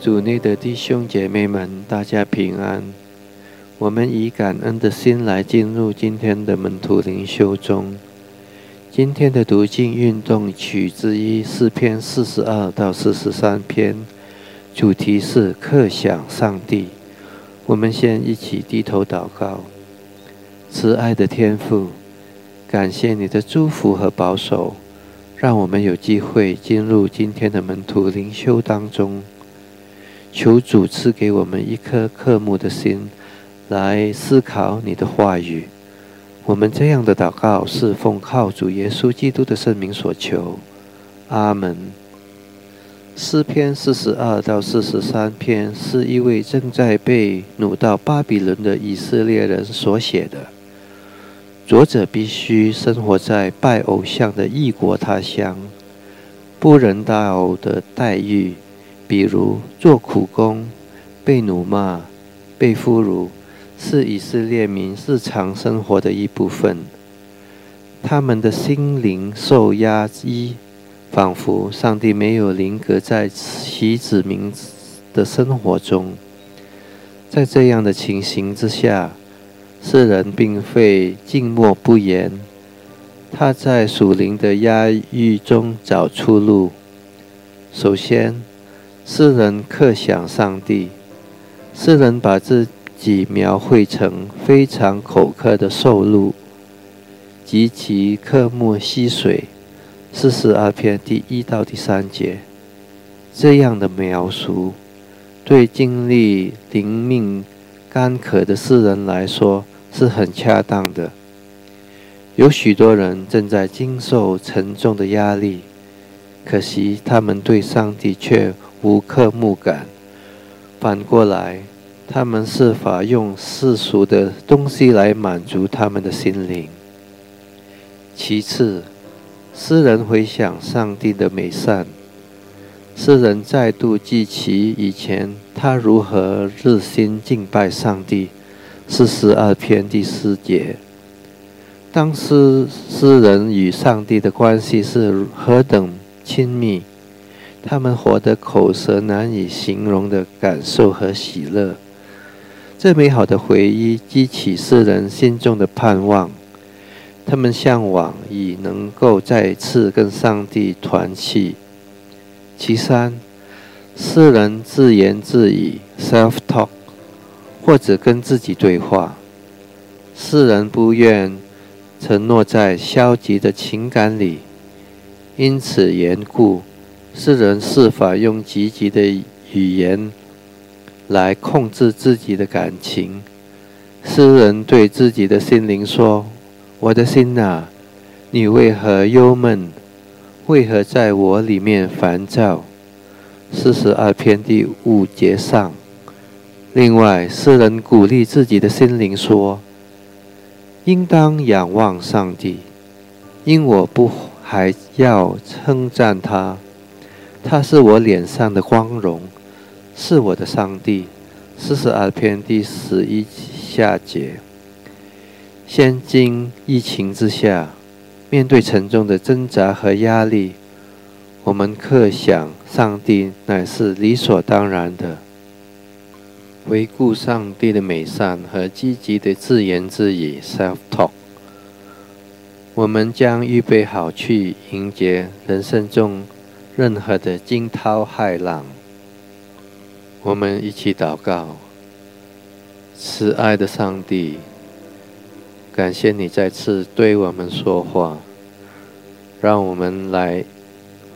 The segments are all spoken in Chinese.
主内的弟兄姐妹们，大家平安。我们以感恩的心来进入今天的门徒灵修中。今天的读经运动取之一四篇四十二到四十三篇，主题是刻想上帝。我们先一起低头祷告。慈爱的天父，感谢你的祝福和保守，让我们有机会进入今天的门徒灵修当中。求主赐给我们一颗刻慕的心，来思考你的话语。我们这样的祷告是奉靠主耶稣基督的圣名所求，阿门。诗篇四十二到四十三篇是一位正在被掳到巴比伦的以色列人所写的。作者必须生活在拜偶像的异国他乡，不人道的待遇，比如做苦工、被辱骂、被俘虏。是以色列民日常生活的一部分。他们的心灵受压抑，仿佛上帝没有临格在其子民的生活中。在这样的情形之下，世人并非静默不言，他在属灵的压抑中找出路。首先，世人刻想上帝，世人把自己描绘成非常口渴的受禄，极其刻目吸水。四十二篇第一到第三节，这样的描述，对经历灵命干渴的世人来说是很恰当的。有许多人正在经受沉重的压力，可惜他们对上帝却无刻目感。反过来。他们是法用世俗的东西来满足他们的心灵？其次，诗人回想上帝的美善，诗人再度记起以前他如何日心敬拜上帝。四十二篇第四节，当时诗人与上帝的关系是何等亲密，他们活得口舌难以形容的感受和喜乐。这美好的回忆激起世人心中的盼望，他们向往以能够再次跟上帝团契。其三，世人自言自语 （self-talk） 或者跟自己对话。世人不愿承诺在消极的情感里，因此缘故，世人设法用积极的语言。来控制自己的感情。诗人对自己的心灵说：“我的心啊，你为何忧闷？为何在我里面烦躁？”四十二篇第五节上。另外，诗人鼓励自己的心灵说：“应当仰望上帝，因我不还要称赞他，他是我脸上的光荣。”是我的上帝，四十二篇第十一下节。现今疫情之下，面对沉重的挣扎和压力，我们刻想上帝乃是理所当然的。回顾上帝的美善和积极的自言自语 （self-talk），我们将预备好去迎接人生中任何的惊涛骇浪。我们一起祷告，慈爱的上帝，感谢你再次对我们说话，让我们来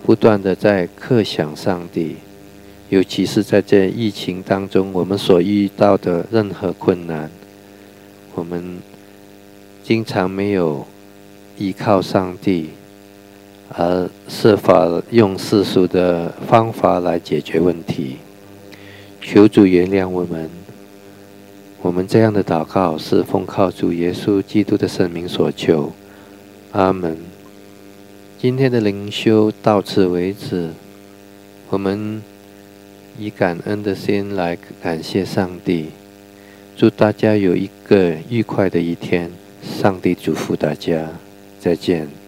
不断的在刻想上帝，尤其是在这疫情当中，我们所遇到的任何困难，我们经常没有依靠上帝，而设法用世俗的方法来解决问题。求主原谅我们，我们这样的祷告是奉靠主耶稣基督的圣名所求，阿门。今天的灵修到此为止，我们以感恩的心来感谢上帝，祝大家有一个愉快的一天，上帝祝福大家，再见。